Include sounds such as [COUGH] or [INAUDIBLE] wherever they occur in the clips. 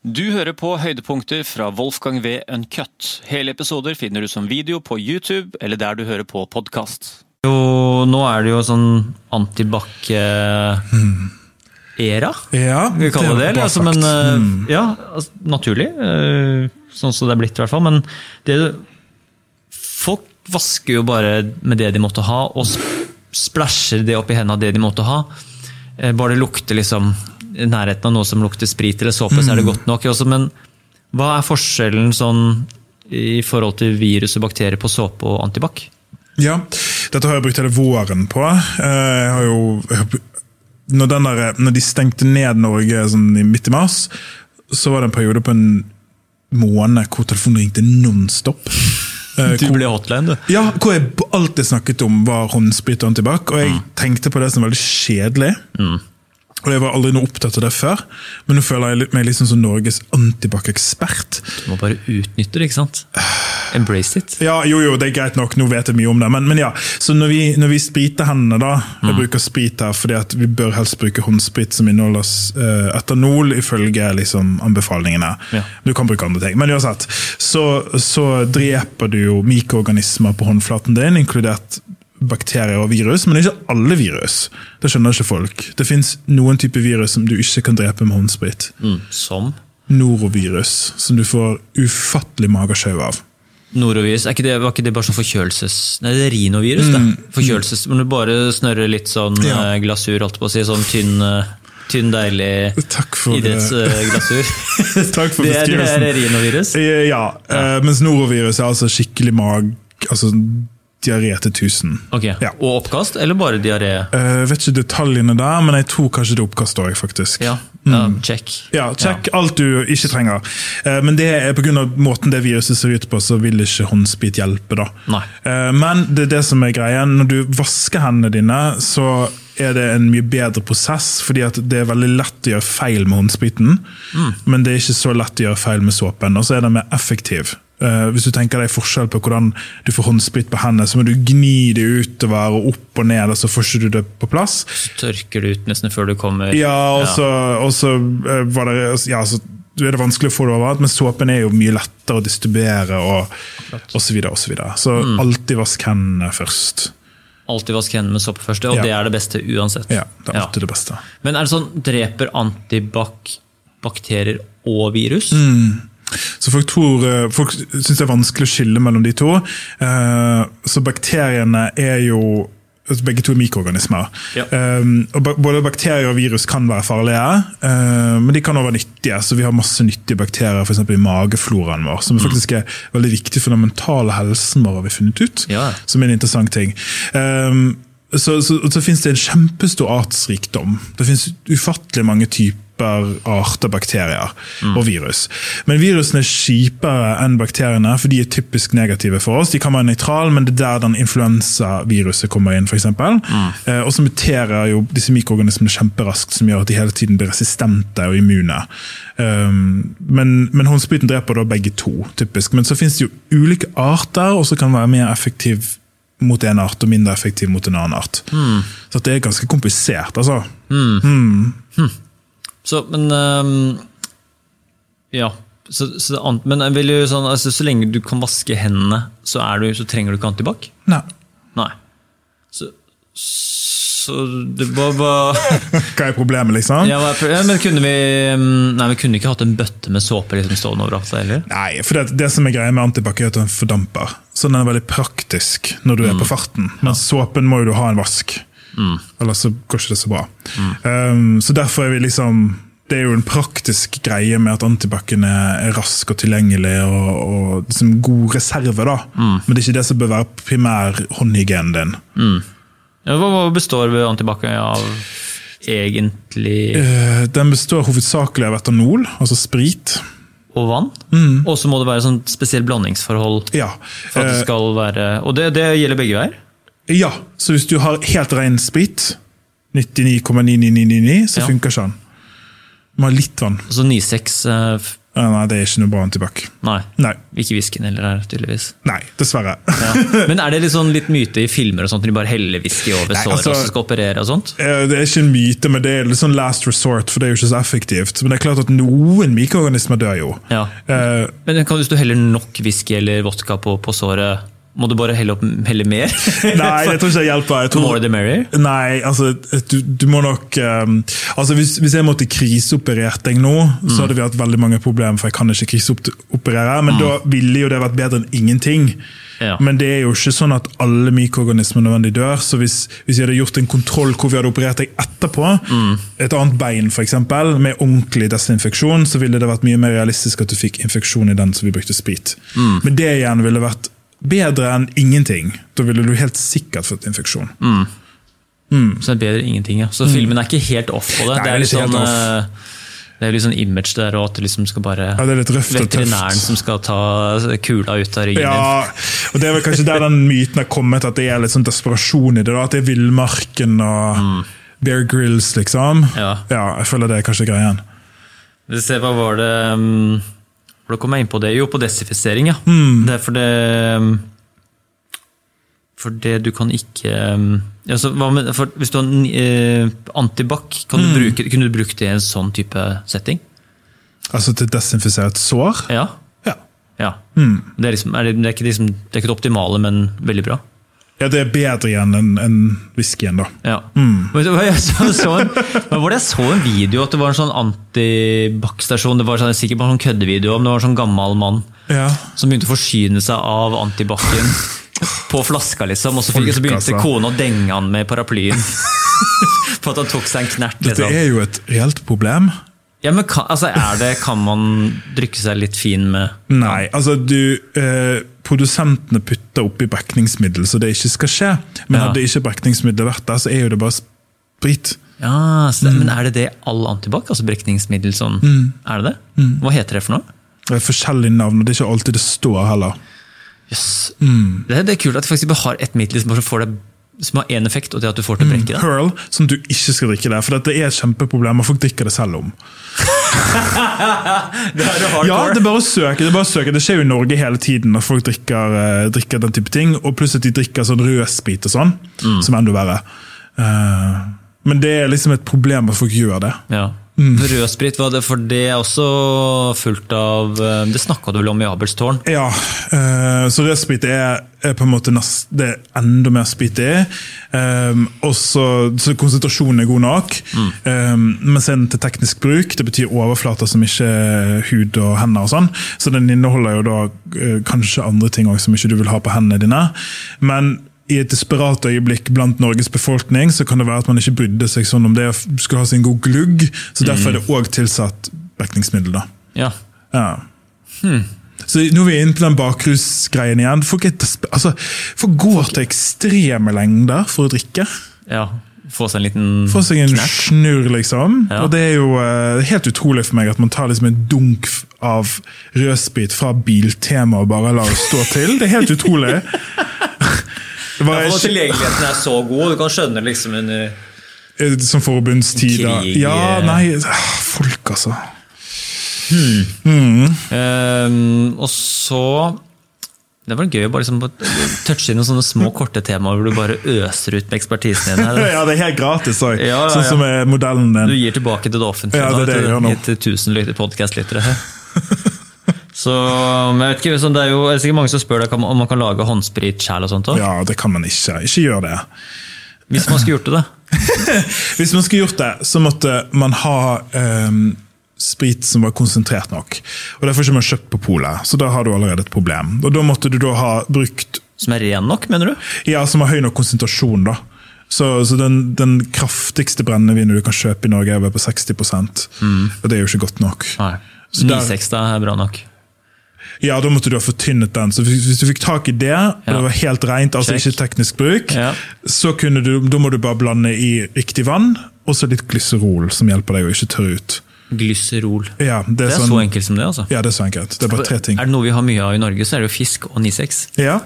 Du hører på høydepunkter fra Wolfgang V. Uncut. Hele episoder finner du som video på YouTube eller der du hører på podkast. Nå er det jo sånn antibac-era, Ja, vi kaller det det. Altså, men, eh, Mm. ja, altså, naturlig. eh, Sånn som det er blitt, i hvert fall. Men det, folk vasker jo bare med det de måtte ha, og sp- splæsjer det opp i hendene det de måtte ha. Eh, Bare det lukter liksom i nærheten av noe som lukter sprit eller såpe, så er det godt nok. Også, men hva er forskjellen sånn i forhold til virus og bakterier på såpe og antibac? Ja, dette har jeg brukt hele våren på. Eh, Jeg har jo, når, den der, når de stengte ned Norge sånn i midt i mars, så var det en periode på en måned hvor telefonen ringte nonstop. [LAUGHS] Eh, Du ble hotline, du. Ja, hvor jeg alltid snakket om var håndsprit og antibac, og jeg Mm. tenkte på det som veldig kjedelig. Og jeg var aldri noe opptatt av det før, men nå føler jeg meg liksom som Norges antibac-ekspert. Du må bare utnytte det, ikke sant? Embrace it. Ja, jo, jo, det er greit nok, nå vet jeg mye om det, men, men ja. Så når vi, når vi spriter hendene, da Jeg bruker sprit her fordi at vi bør helst bruke håndsprit som inneholder uh, etanol, ifølge liksom, anbefalingene. Ja. Du kan bruke andre ting. Men uansett, så, så dreper du jo mikroorganismer på håndflaten din, inkludert bakterier og virus, men ikke alle virus. Det skjønner ikke folk. Det fins noen typer virus som du ikke kan drepe med håndsprit. Mm. Som Norovirus, som du får ufattelig magesjau av. norovirus. Ikke det, var ikke det bare sånn forkjølelses... Nei, det er rinovirus, det. Forkjølelses... Men du bare snørrer litt sånn Mm. Ja. eh, glasur, holdt på å si. Sånn tynn, eh, tynn deilig idrettsglasur. [LAUGHS] Takk for det, er- det er rinovirus. Ja, Ja, Uh, mens norovirus er altså skikkelig mag... Altså diaré til 1000. Okay. Ja. Og oppkast, eller bare diaré? Uh, vet ikke detaljene der, men jeg tror kanskje det er oppkast òg, faktisk. Ja, ja check. Ja, alt du ikke trenger. Uh, Men det er pga. måten det viruset ser ut på, så vil ikke håndsprit hjelpe. da. Eh, Men det er det som er greia. Når du vasker hendene dine, så er det en mye bedre prosess, fordi det er veldig lett å gjøre feil med håndspriten, men det er ikke så lett å gjøre feil med såpen. Og så er den mer effektiv. Eh, hvis du tenker deg forskjell på hvordan du får håndsprit på hendene, så må du gni det utover og opp og ned, og så får ikke du det på plass. Så tørker du ut nesten før du kommer. Ja, og så, og så eh, var det ja, så er det vanskelig å få det overalt, men såpen er jo mye lettere å distribuere og, og så videre. Og så videre. så Mm. alltid vask hendene først. Alltid vask hendene med såpe først, og Ja. det er det beste uansett. Ja, det er Ja. alltid det beste. Men er det sånn, dreper antibac bakterier og virus? Mm. Så folk tror, eh, folk syns det er vanskelig å skille mellom de to. Eh, Så bakteriene er jo altså Begge to er mikroorganismer. Ja. Og både bakterier og virus kan være farlige, eh, men de kan også være nyttige. Så vi har masse nyttige bakterier for i magefloraen vår, som faktisk er veldig viktig for den mentale helsen vår, har vi funnet ut. Ja. Som er en interessant ting. Så, så, så finnes det en kjempestor artsrikdom. Det finnes ufattelig mange typer arter bakterier og virus. Men virusene er kjipere enn bakteriene, for de er typisk negative for oss. De kan være nøytrale, men det er der den influensaviruset kommer inn, f.eks. Eh, og så muterer jo disse mikroorganismene kjemperaskt, som gjør at de hele tiden blir resistente og immune. Um, men, men håndspriten dreper da begge to, typisk. Men så finnes det jo ulike arter, og så kan være mer effektiv mot en art og mindre effektiv mot en annen art. Så at det er ganske komplisert, altså. Så, men um, Ja. Så, så, men jeg vil jo sånn, altså, så lenge du kan vaske hendene, så, du, så trenger du ikke antibac? Nei. Nei. Så, så det var bare [LAUGHS] Hva er problemet, liksom? ja, ja, Men kunne vi mm, Nei, vi kunne ikke hatt en bøtte med såpe liksom, stående overalt heller? Nei, for det, det som er greia med antibac, er at den fordamper. Så den er veldig praktisk når du er på farten. Men såpen må jo du ha en vask. Ellers så går ikke det så bra. Um, så derfor er vi liksom Det er jo en praktisk greie med at antibacen er, rask og tilgjengelig og, og liksom god reserve. da. Men det er ikke det som bør være primær håndhygienen din. Ja, hva, består antibac av egentlig? Eh, Den består hovedsakelig av etanol, altså sprit. Og vann? Og så må det være sånn spesielt blandingsforhold Ja. for at det Eh, skal være Og det, det gjelder begge veier? Ja, så hvis du har helt ren sprit, 99,9999, så Ja. funker ikke den. Du må ha litt vann. Så 96 uh... Eh, Nei, det er ikke noe bra antibac. Nei. Nei. Ikke whiskyen heller her, tydeligvis. Nei, dessverre. Ja. Men er det litt, sånn litt myte i filmer og sånt, når de bare heller whisky over såret altså- og så skal operere og sånt? Det er ikke en myte, men det er litt sånn last resort, for det er jo ikke så effektivt. Men det er klart at noen mikroorganismer dør jo. Ja. Uh, Men kan, hvis du heller nok whisky eller vodka på, på såret, må du bare helle, opp, helle mer? [LAUGHS] Nei, jeg tror ikke det hjelper. Jeg tror, More the merrier? Nei, altså, du, du må nok um, altså hvis, hvis jeg måtte kriseoperert deg nå, så hadde vi hatt veldig mange problemer, for jeg kan ikke kriseoperere. Men da ville jo det vært bedre enn ingenting. Ja. Men det er jo ikke sånn at alle mikroorganismer nødvendig dør. Så hvis, hvis jeg hadde gjort en kontroll hvor vi hadde operert deg etterpå, et annet bein f.eks., med ordentlig desinfeksjon, så ville det vært mye mer realistisk at du fikk infeksjon i den som vi brukte sprit. Men det igjen ville vært bedre enn ingenting. Da ville du helt sikkert fått infeksjon. Så det er bedre enn ingenting, ja. Så filmen er ikke helt off på det. Nei, det er litt sånn, off. eh, det er litt sånn image der, òg, at det liksom skal bare Ja, det er litt røft Veterinæren som skal ta kula ut av ryggen din. Ja, og det er vel kanskje der den [LAUGHS] myten har kommet, at det er litt sånn desperasjon i det. da, At det er villmarken og Bear Grills, liksom. Ja. jeg føler det er kanskje greien. Vi ser, hva var det um, Hvor kom jeg inn på det? Jo, på desinfisering, ja. Mm. Det er for det um, For det du kan ikke altså, hva med, for Hvis du har eh, antibac, kan Hmm. du bruke, kunne du brukt det i en sånn type setting? Altså til desinfisere et sår? Ja. Ja. ja. Mm. Det, er liksom, er det, det, er ikke liksom, det er ikke det optimale, men veldig bra. Ja, det er bedre igjen enn en whiskyen, da. Ja. Mm. [LAUGHS] Jeg så, så en, hva var det jeg så en video at det var en sånn antibac-stasjon. Det var sånn, sikkert bare en sånn køddevideo om det var en sånn gammel mann Ja. som begynte å forsyne seg av antibacen på flaska, liksom. Og så, fikk, så begynte altså. kona å denge han med paraplyen. [LAUGHS] For at han tok seg en knert. Dette Liksom. er jo et reelt problem. Ja, men kan, altså, det, kan man drikke seg litt fin med Nei, altså du eh, Produsentene putter oppi brekningsmiddel, så det ikke skal skje. Men Ja. hadde ikke brekningsmiddelet vært der, så er jo det bare sprit. Ja, så Mm. Men er det det all antibac? Altså brekningsmiddel sånn? Er det det? Mm. Hva heter det for noe? Det er forskjellige navn, og det er ikke alltid det står heller. Yes. Mm. Det, det er kult at de faktisk har ett middel som, får det, som har én effekt, og det er at du får til å brekke det. Pearl, som du ikke skal drikke det, for det er et kjempeproblem, og folk drikker det selv om. [LAUGHS] Det er Ja, det er bare å søke. Det er bare å søke. Det skjer jo i Norge hele tiden når folk drikker, eh, drikker den type ting, og pluss at de drikker sånn rødsprit og sånn, Mm. som er enda verre. Eh, men det er liksom et problem at folk gjør det. Ja. Mm. Rødsprit, var det, for det er også fullt av eh, Det snakka du vel om i Abelstårn? Ja, eh, så rødsprit er, er på en måte nest, det er enda mer sprit i. Um, og så så konsentrasjonen er god nok. Um, men så er den til teknisk bruk. Det betyr overflater som ikke er hud og hender. og sånn. Så den inneholder jo da eh, kanskje andre ting også, som ikke du vil ha på hendene dine. Men i et desperat øyeblikk blant Norges befolkning så kan det være at man ikke brydde seg sånn om det skulle ha sin god glugg. Så derfor er det òg tilsatt brekningsmiddel. da. Ja. Ja. Så nå er vi inne på den bakrusgreien igjen. Folk, altså, folk går til ekstreme lengder for å drikke. ja. Få seg en liten Få seg en knert. snurr, liksom. Ja. Og det er jo uh, helt utrolig for meg at man tar liksom en dunk av rødsprit fra Biltema og bare lar det stå til. Det er helt utrolig. [LAUGHS] Var Ja, tilgjengeligheten er så god, du kan skjønne liksom under eh, som forbundstider. da. Ja, eh. nei, ah, folk, altså. Ehm, Og så Det var gøy å bare liksom touche inn noen sånne små, korte temaer hvor du bare øser ut med ekspertisen din. her. [LAUGHS] Ja, det er helt gratis òg. Ja, ja, Sånn som er modellen din. Du gir tilbake til det offentlige Ja, det er det jeg gjør nå. til tusen lytter- podcast-lyttere. Så men jeg vet ikke, sånn, Det er jo det er sikkert mange som spør deg om man kan lage håndsprit sjæl. Ja, det kan man ikke. Ikke gjør det. Hvis man skulle gjort det, da. [LAUGHS] Hvis man skulle gjort det, så måtte man ha um, sprit som var konsentrert nok. Og derfor har ikke man kjøpt på polet, så da har du allerede et problem. Og Da måtte du da ha brukt Som er ren nok, mener du? Ja, som har høy nok konsentrasjon, da. Så, så den, den kraftigste brennevinen du kan kjøpe i Norge, er vel på 60% Og det er jo ikke godt nok. Nei. 9,6 er bra nok. Ja, Da måtte du ha fortynnet den. Så Hvis du fikk tak i det, og Ja. det var helt rent, altså Check. ikke teknisk bruk, Ja. så du, må du bare blande i riktig vann, og så litt glyserol, som hjelper deg å ikke tørre ut. Glyserol. Ja, det Det er, er sånn, så enkelt som det, altså. Ja, det er så enkelt. Det er bare tre ting. Er det noe vi har mye av i Norge, så er det jo fisk og Nisex. Ja.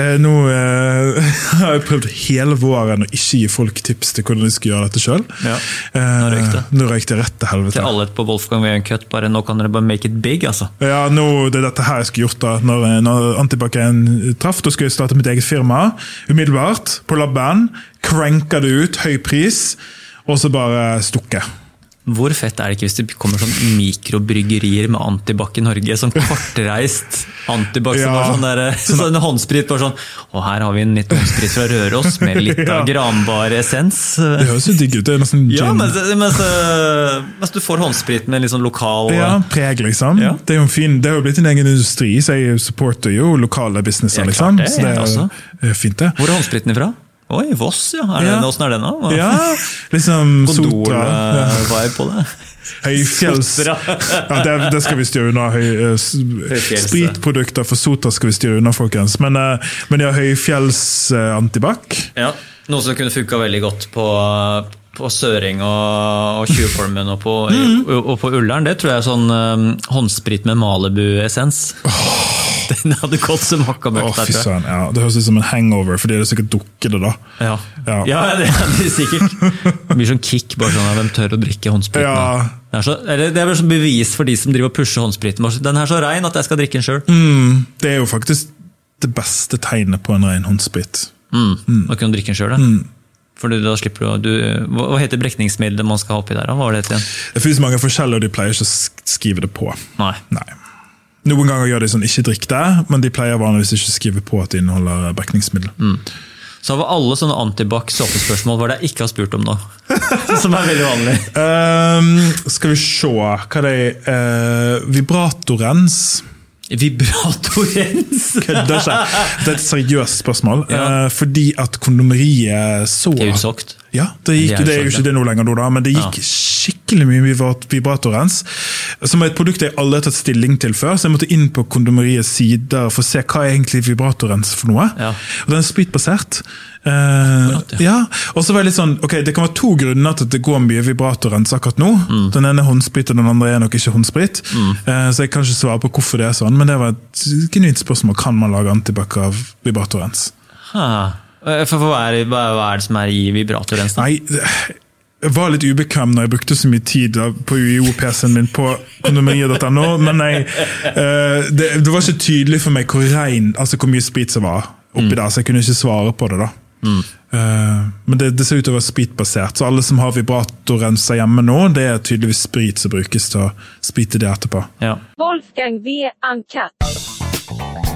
Eh, nå eh, [LAUGHS] har jeg prøvd hele våren å ikke gi folk tips til hvordan de skal gjøre dette sjøl. Ja. Nå røyk det. nå røyk det rett til helvete. Til alle på Wolfgang Ween Cut, bare nå kan dere bare make it big, altså. Ja, nå, Det er dette her jeg skulle gjort da når, når Antibac-en traff. Da skulle jeg starte mitt eget firma. Umiddelbart, på labben. Cranka det ut, høy pris, og så bare stukke. Hvor fett er det ikke hvis det kommer sånn mikrobryggerier med antibac i Norge? Sånn kortreist antibac som Ja. var sånn, der, [LAUGHS] sånn håndsprit. Bare sånn Og her har vi en litt håndsprit fra Røros med litt [LAUGHS] Ja. av granbar essens. Det høres jo digg ut. Det er nesten gin. Ja, mens, mens, mens du får håndsprit med en litt sånn lokal Ja, preg, liksom. Ja. Det er jo fin, det har jo blitt en egen industri, så jeg supporter jo lokale businesser. Ja, liksom. det, så det er, også. er er fint, det. Hvor er håndspriten ifra? Oi, Voss, ja. Er Ja. det, Åssen er den, da? Ja, liksom [LAUGHS] Sotra. Ja. Gondol-vibe på det. [LAUGHS] Høyfjells... [LAUGHS] Ja, det, det skal vi styre unna. Høy, eh, spritprodukter for Sotra skal vi styre unna, folkens. Men, eh, men ja, høyfjells eh. Ja, Noe som kunne funka veldig godt på, på Søring og, og Tjuvholmen og, på- og, og på Ullern. Det tror jeg er sånn um, håndsprit med Malibu-essens. [LAUGHS] Den hadde gått som hakka Å, møkk fy tror Ja, det høres ut som en hangover, fordi det er sikkert dukket det da. Ja. Ja. Ja. det er det sikkert. Det blir sånn kick. bare sånn, Hvem tør å drikke håndspriten? Ja. Det er, så, eller, det er sånn bevis for de som driver og pusher håndspriten. Den er så rein at jeg skal drikke den sjøl. Mm, det er jo faktisk det beste tegnet på en ren håndsprit. Mm. mm. kan kunne drikke den sjøl, Mm. For du, da slipper du, å- du hva, heter brekningsmiddelet man skal ha oppi der? Hva var det igjen? Det finnes mange forskjeller, og de pleier ikke å skrive det på. Nei. Nei. Noen ganger gjør de sånn ikke drikk det, men de pleier vanligvis ikke å skrive på at det inneholder brekningsmiddel. Så av alle sånne antibac såpespørsmål var det jeg ikke har spurt om nå. [LAUGHS] Som er veldig vanlig. Um, skal vi se Hva det er uh, Vibratorens. Vibratorens! [LAUGHS] Kødder ikke. Det er et seriøst spørsmål. Ja. Uh, fordi at kondomeriet så Det er utsolgt. Ja, det, gikk, Det er det jo ikke det nå lenger, nå da, men det gikk skikkelig mye vibratorrens. Som er et produkt jeg aldri har tatt stilling til før, så jeg måtte inn på kondomeriets sider for å se hva er egentlig vibratorens for noe. Ja. Og den er spritbasert. Eh, ja. Og så var jeg litt sånn, ok, Det kan være to grunner til at det går mye vibratorens akkurat nå. Mm. Den ene er håndsprit, og den andre er nok ikke håndsprit. Eh, så jeg kan ikke svare på hvorfor det er sånn, men det var et genuint spørsmål. Kan man lage antibac av vibratorens? Ha. Eh, For, for hva, er, hva er det som er i vibratorrensen? Nei, jeg var litt ubekvem når jeg brukte så mye tid på UiO-PC-en min på kondomeriet.no, men jeg, eh, det, det var ikke tydelig for meg hvor rein, altså hvor mye sprit som var oppi der, så jeg kunne ikke svare på det. da. Mm. men det, det ser ut til å være spritbasert, så alle som har vibratorrenser hjemme nå, det er tydeligvis sprit som brukes til å sprite det etterpå. Ja. Wolfgang V. Uncut.